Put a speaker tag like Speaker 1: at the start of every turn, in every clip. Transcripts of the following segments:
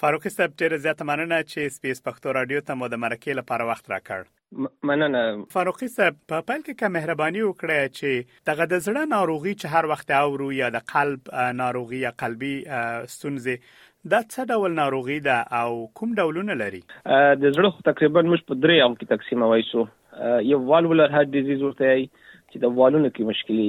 Speaker 1: فاروقي صاحب ډیره زیاته مننه چې سپیس پښتو رادیو ته مو د مرکې لپاره وخت راکړ
Speaker 2: مننه
Speaker 1: فاروقي صاحب په پیل کې که مهرباني وکړئ چې دغه د زړه ناروغي چې هر وخت اورو یا د قلب ناروغي یا قلبي ستونزې دا څه ډول ناروغي ده او کوم ډولونه لري
Speaker 2: د زړه تقریبا موږ په درې عام کې تقسیموي سو یو والولر هارت ډیزیز ورته چې د والونو کې مشکلي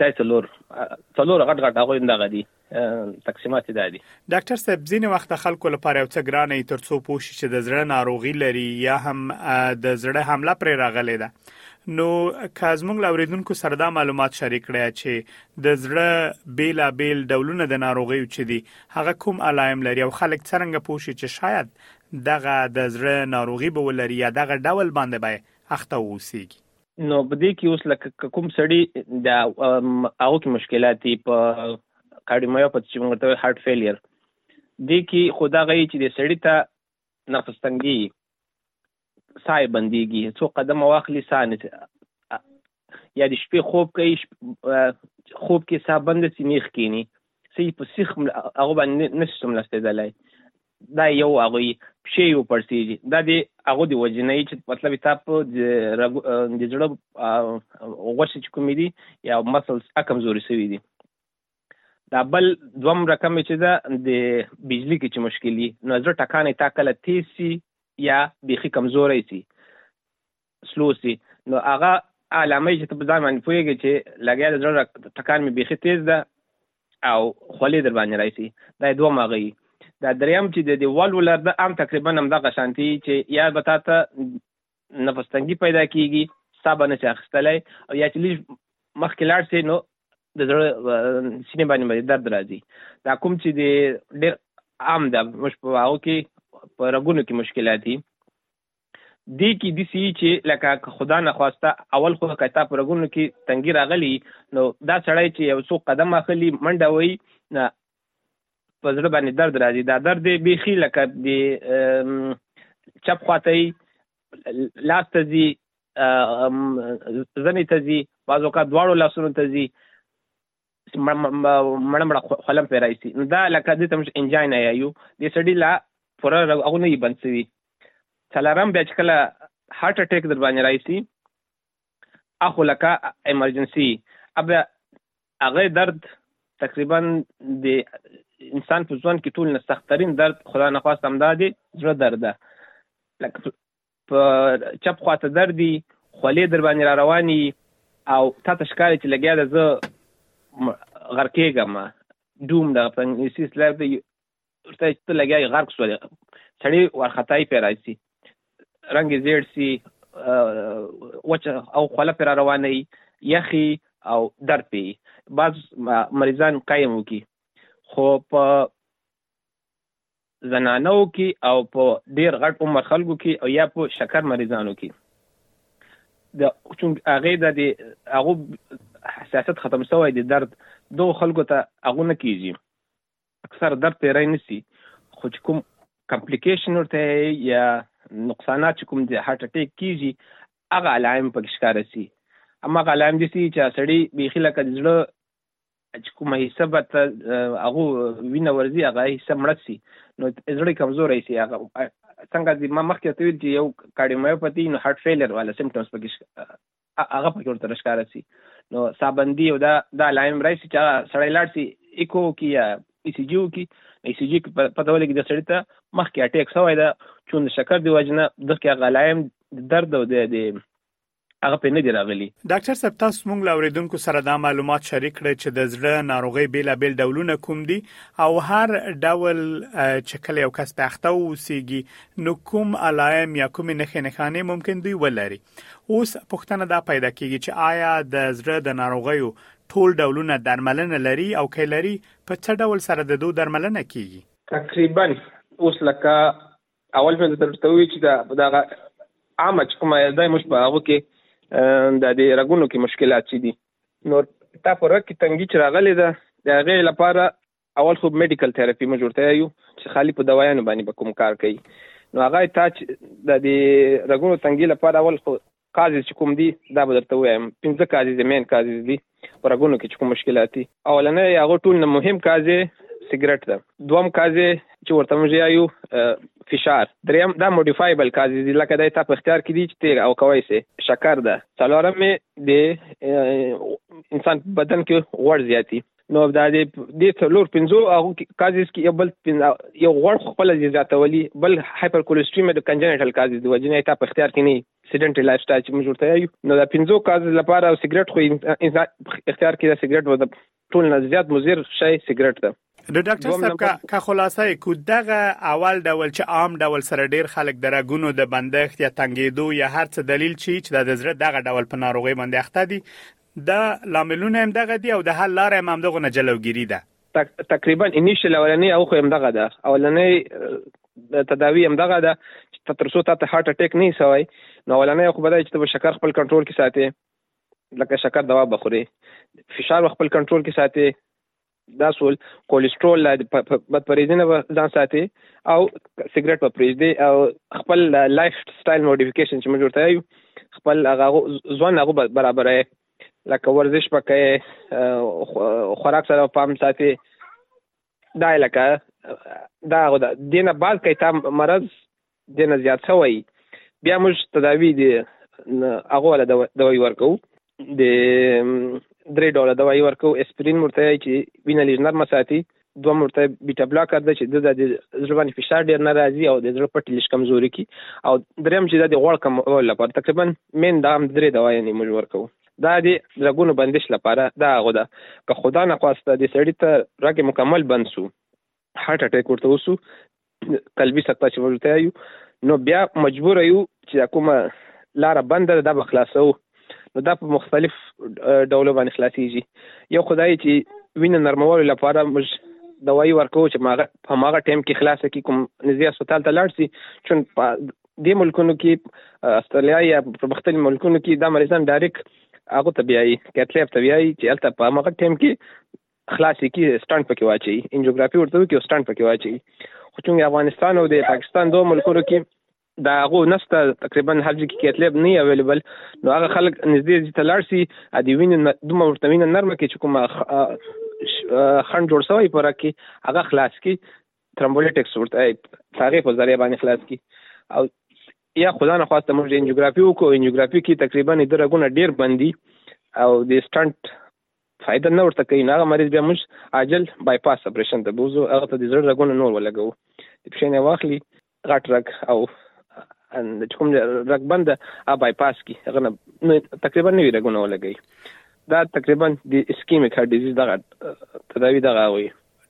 Speaker 2: دا څلور څلور غټ غټ هغه اندغه دي تقسیمات دا دي
Speaker 1: ډاکټر صاحب ځینې وخت خلکو لپاره یو څه ګرانه ای ترڅو پوه شي چې د زړه ناروغي لري یا هم د زړه حمله پرې راغلې ده نو که زموږ لاوریدونکو سره دا معلومات شریک کړئ چې د زړه بیلا بیل ډولونه د ناروغي چې دي هغه کوم علائم لري او خلک څنګه پوه شي چې شاید دغه د زړه ناروغي به ولري یا دغه ډول باندې به اخته ووسیږي
Speaker 2: نو په دې کې اوس لکه کوم سړی د هغه کې مشکلات دي په کارډیومایوپاتي چې موږ ته هارت فیلیر دې کې خدا غي چې د سړی ته نفس تنګي سای بنديږي څو قدم واخلي سانه یا د شپې خوب کوي خوب کې ساه بند سي نیخ کینی سي په سیخ هغه باندې نشم لستېدلای دا یو هغوی پښې یې وپړسېږي دا د هغو د وجې نه چې مطلب یې تاپ د رګو د زړه غوښې چې کومې دي یا مسلس هغه کمزوري شوي دي دا بل دوم رقم یې چې ده د بجلي کې چې مشکل وي نو زړه ټکان یې تا کله تیز شي یا بیخي کمزوری شي سلوسي نو هغه علامه چې ته په ځان باندې پوهېږې چې لګیا د زړه ټکان مې بیخي تیز ده او خولې در باندې راشي دا دوه ماغه دا دریم چې د دې ول ولر د عام تقریبا هم دغه شانتي چې یا به تا ته نفس تنګي پیدا کیږي ستا به نه شي اخیستلی او یا چې لږ مخکې لاړ شي نو د زړه سینې باندې باندې درد راځي دا کوم چې د ډېر عام ده موږ په هغو کې په رګونو کې مشکلات دي دې کې دي سي چې لکه که خدا نه خواسته اول خو که تا په رګونو کې تنګي راغلي نو دا سړی چې یو څو قدم اخلي منډه وایي په زړه باندې درد راځي دا درد دی بیخي لکه د چپ خواته لاس ته ځي زنې ته ځي بعض اوقات دواړو لاسونو ته ځي مړه مړه خلم پې رايسي نو دا لکه دې ته موږ انجای نه یایو دې سړي لا پوره هغه نه یي بند سوي څلورم بیا چې کله هارټ اټیک در باندې رايسي اخو لکه ایمرجنسي اب هغه درد تقریبا د انسان په ژوند کې ټول نه سخترین درد خدا نه خواست همدا دی زړه درد لکه په چپ خوا ته درد دي خولې در باندې را روانې يي او تا ته ښکاري چې لګیا ده زه غرق کېږم دوم دغه په انګلیسي اصطلاح دی ورته چې ته لګیا یې غرق سولې سړی وارخطایي پرې راځي رنګ یې زیړ سي وچه او خوله پرې را روانه وي یخي او درد پې بعض مریضان قایم وکړي خو په زنانو کې او په ډیر غټ عمر خلکو کې او یا په شکر مریضانو کې د چون هغه د دې هغه حساسیت ختم شوی دی درد دوه خلکو ته هغه نه کیږي اکثر درد تیرای نسی خو چې کوم کمپلیکیشن ورته یا نقصانات چې کوم د هارت اٹیک کیږي هغه علائم پکې ښکار شي اما علائم دي چې سړی بیخي لکه د زړه چې کومه حصه به ته هغه وینه ورځي هغه حصه مړه سي نو زړه کمزوری سي هغه څنګه چې ما مخکې ته ویل چې یو کارډیومایوپاتي نو هارت فیلر والا سیمټمز پکې هغه پکې ورته ښکاره سي نو سابندي او دا دا لایم راشي چې سړی لاړ سي ایکو کې یا ای سی جیو کې ای سی جی کې پته ولګي د سړی ته مخکې اټیک سوی ده چون شکر دی وجنه دغه غلایم درد او د هغه په نه دی راغلی.
Speaker 1: ډاکټر صاحب تاسو موږ له اوریدونکو سره دا معلومات شریک کړئ چې د زړه ناروغۍ بیلابیل ډولونه کوم دي او هر ډول چې کله یو کس په اخته اوسېږي نو کوم علایم یا کومې نښې نښانې ممکن دوی ولري اوس پوښتنه دا پیدا کیږي چې آیا د زړه د ناروغیو ټول ډولونه درملنه لري او که لري په څه ډول سره د دوی درملنه کیږي
Speaker 2: تقریبا اوس لکه اول په درته وی چې دا دغه عامه چې کومه یزدای موږ په هغه کې د دې رګونو کې مشکلات چې دي نو تا په رګ کې تنګي چې راغلې ده د هغې لپاره اول خو میډیکل تھراپي موږ ورته یو چې خالي په دوايانو باندې به کوم کار کوي نو هغه تا چې د دې رګونو تنګي لپاره اول خو کازز چې کوم دي دا به درته ووایم پنځه کازز مین کازز دي په رګونو کې چې کوم مشکلات دي اولنی هغه ټول نه مهم کازې سیګریټ ده دوم کازې چې ورته موږ یایو فشار دریم دا موډیفایبل کازز دي لکه دا تا په اختیار کې دي چې تیر او کوي سي شکر ده څلورم د انسان بدن کې غوړ زیاتی نو دا د دې څلور پنځو هغه کازز کې یو بل یو غوړ خپل دي زیاتولي بل هایپر کولیسټریمیا د کنجنټل کازز دی وجنه ته په اختیار کې نه سیډنټ لایف سټایل چې موږ ورته یو نو دا پنځو کازز لپاره سیګریټ خو اختیار کې دا سیګریټ وځب ټول نه زیات مضر شي سیګریټ ده
Speaker 1: د ډاکټر صاحب کا خلاصه کو دغه اول ډول چې عام ډول سره ډیر خلک د رګونو د بندښت یا تنګېدو یا هر څه دلیل چی چې د زړه دغه ډول په ناروغي باندې اخته دي دا لاملونه هم دغه دي او د حل لاره هم همدغونه جلوګیري ده.
Speaker 2: تقریبا انیشل اولنۍ او خو همدغه ده اولنۍ تداوی همدغه ده چې ته تر څو تا ته هارټ اټیک نه سوی نو اولنۍ خو به دا چې ته به شکر خپل کنټرول کې ساتې لکه شکر دوا به خورې فشار به خپل کنټرول کې ساتې دا سول کولیسټرول لا بد پریزنه به ځان ساتي او سیګریټ په پریزدي او خپل لایف سټایل موډیفیکیشن چې موږ ورته یو خپل هغه ځوان هغه برابرې لکه ورزش پکې خوراک سره پام ساتي دا لکه دا غو دا دینه بعد کای تا مرض دې نه زیات ښه وای بیا موږ تداوی د هغو والا دوایي ورکوو د درې ډوله دوایي ورکوو اسپرین ورته چې وینه لږ نرمه ساتي دوه ورته بیټا بلاکر ده چې د زړه باندې فشار ډیر نه راځي او د زړه پټ لږ کمزوري کی او دریم چې د غوړ کمولو لپاره تقریبا مین دا هم درې دوایي نه موږ ورکوو دا د رګونو بندش لپاره دا غو ده که خدا نه خواسته د سړی ته رګ مکمل بند سو هارت اټیک ورته وسو قلبي سکته چې ورته یو نو بیا مجبور یو چې کومه لار بند ده د خلاصو نو دا په مختلف ډول باندې خلاصيږي یو خدای چې وینه نرمولو لپاره موږ دوايي ورکو چې ماغه په ماغه ټیم کې خلاصه کی کوم نزي هسپتال ته لاړ سي چون په دې ملکونو کې استرالیا یا په مختلفو ملکونو کې دا مریضان ډایرک هغه ته بیایي کتلې ته بیایي چې البته په ماغه ټیم کې خلاص یې کی سټانډ پکې واچي انجیوګرافي ورته وکي او سټانډ پکې واچي خو چې افغانستان او د پاکستان دوه ملکونو کې دا هغه نشته تقریبا هر ځای کې کیتلب نه اویلیبل نو هغه خلک نږدې دي ته لاړ سي ا دې وینې دومره ورته وینې نرمه کې چې کومه خند جوړ شوی پر کې هغه خلاص کی ترمبولیټکس ورته هغه په ذریعہ باندې خلاص کی او یا خدای نه خواسته موږ انجیوګرافي وکړو انجیوګرافي کې تقریبا درګونه ډیر بندي او د سټنټ فایده نه ورته کوي نو هغه مریض بیا موږ عاجل بای پاس اپریشن ته بوزو هغه ته د زړه رګونه نور ولګو د پښې نه واخلي غټ رګ او چې کوم رګ بند ا بای پاس کی هغه نه تقریبا نوی رګونه ولګي دا تقریبا د اسکیمیک هارت ډیزیز دغه تداوی دغه وي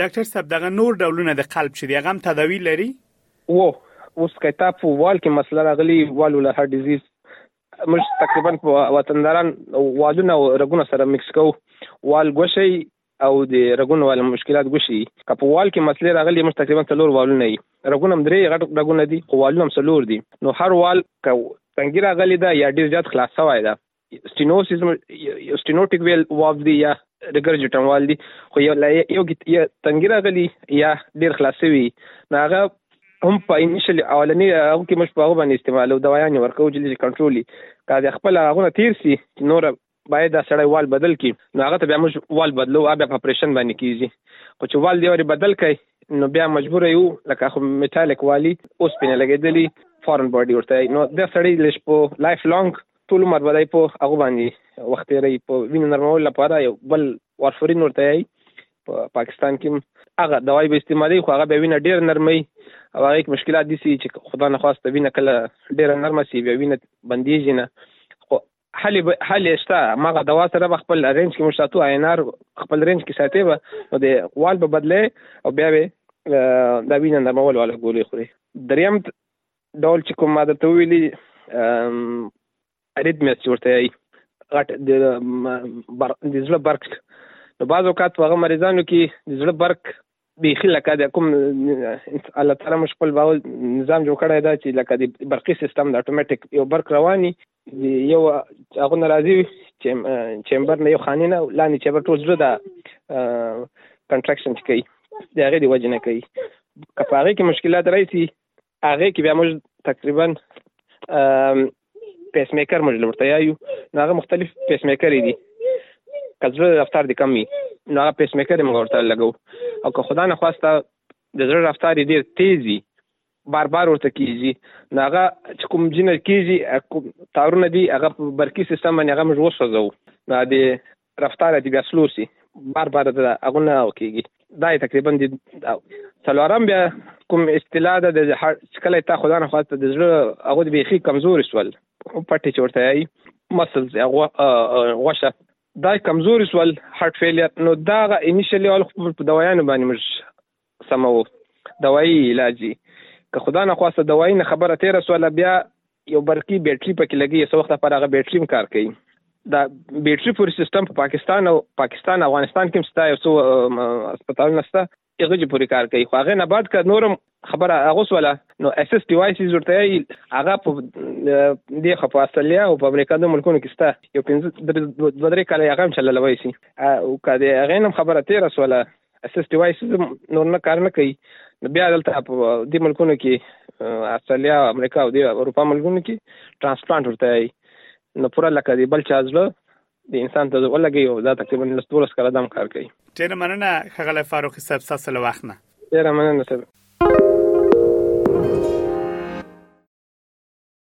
Speaker 1: ډاکټر صاحب دغه نور ډولونه د قلب چې دغه هم تداوی لري
Speaker 2: وو اوس کتاب په وال کې مسله راغلی والو له هارت ډیزیز موږ تقریبا وطنداران والونه او رګونه سره مکس کو وال ګوشي او د رګونو وال مشکلات ګوشي که په وال کې مسلې راغلي موږ تقریبا څلور والونه یي رګونه هم درې غټ رګونه دي خو والونه هم څلور دي نو هر وال که تنګي راغلي ده یا ډیر زیات خلاص شوی ده سټینوسیس سټینوټیک ویل واف دی یا رګرجټن وال دی خو یو یو تنګي راغلي یا ډیر خلاص شوی نو هغه هم په انیشل اولنی هغه کې مش په هغه باندې استعمالو دوايان ورکو چې کنټرولي کا د خپل هغه تیر سي نور باید دا سړی وال بدل کی نو هغه ته بیا موږ وال بدلو او بیا په اپریشن باندې کیږي خو چې وال دی ور بدل کای نو بیا مجبور یو لکه خو میټالیک والی اوس پینه لګیدلی فارن باډي ورته نو دا سړی لش په لایف لانګ ټول عمر بدای په هغه باندې وخت یې په وینې نرمول لپاره یو بل وارفرین ورته یې په پاکستان کې هغه دوايي به استعمالي خو هغه به وینه ډیر نرمي او هغه کې مشکلات دي چې خدای نه خواسته وینه کله ډیر نرمه سي بیا وینه بندیږي نه خو حل به حل شته مغه دوا سره به خپل رینج کې مشتاتو عینار خپل رینج کې ساتي به نو د وال به بدله او بیا به دا وینه نرمول ولا ګولې خوري دریم ډول چې کوم ماده ته ویلي اریتمیا چې ورته یي غټ د د زړه برق نو بعض اوقات په هغه مریضانو کې د زړه برق بیخي لکه د کوم الله تعالی مش خپل باول نظام جوړ کړی دا چې لکه د برقي سیستم د اتوماتیک یو برق رواني یو هغه ناراضي چیمبر نه یو خاني نه لاندې چیمبر ټول زړه دا کنټراکشن کوي د هغه دی وجه نه کوي کفاره کې مشکلات راځي هغه کې بیا موږ تقریبا پیس میکر موږ لورته یایو نو هغه مختلف پیس میکر دي کله رفتار دي کمی نو هغه پیس میکر موږ ورته لګو او که خدای نه خواسته د زړه رفتار ډیر تیزی بار بار ورته کیږي نو هغه چې کوم جنر کیږي تارونه دي هغه برقي سیستم باندې هغه موږ وسوځو نو د رفتار دی بیا سلو سي بار بار د هغه نه او کیږي دا تقریبا د څلورم بیا کوم اصطلاح ده د کله تا خدانه خواسته د زړه هغه د بیخي کمزوري سول پټي چورته ای مسلز غوښه دا کمزوري سول هارت فیلیر نو دا انیشلی اول په دوايانو باندې موږ سمه وو دوايي علاج یې که خدا نه خواسته دوايي نه خبره تېره سوله بیا یو برقي بیټري پکې لګي څه وخت لپاره هغه بیټري هم کار کوي دا بیټري پورې سیستم په پاکستان او پاکستان افغانستان کې مستا یو څو هسپتالونه ستا هغه چې پورې کار کوي خو هغه نه بعد که نورم خبره هغه سواله نو اسس ډیوایسز ورته هغه په دې خپه اصلیا او په امریکا د ملکونو کې ستا یو پنځه دوه درې کاله هغه هم چللوي شي او کله هغه نم خبره تیر سواله اسس ډیوایسز نور نه کار نه کوي نو بیا دلته په دې ملکونو کې استرالیا امریکا او د اروپا ملکونو کې ترانسپلانټ ورته وي نو پوره لکه دی بل چا زړه د انسان ته ولګي او دا تقریبا لس دولس کاله دام کار کوي
Speaker 1: ډیر مننه خغل فاروق صاحب تاسو له وخت نه
Speaker 2: ډیر مننه صاحب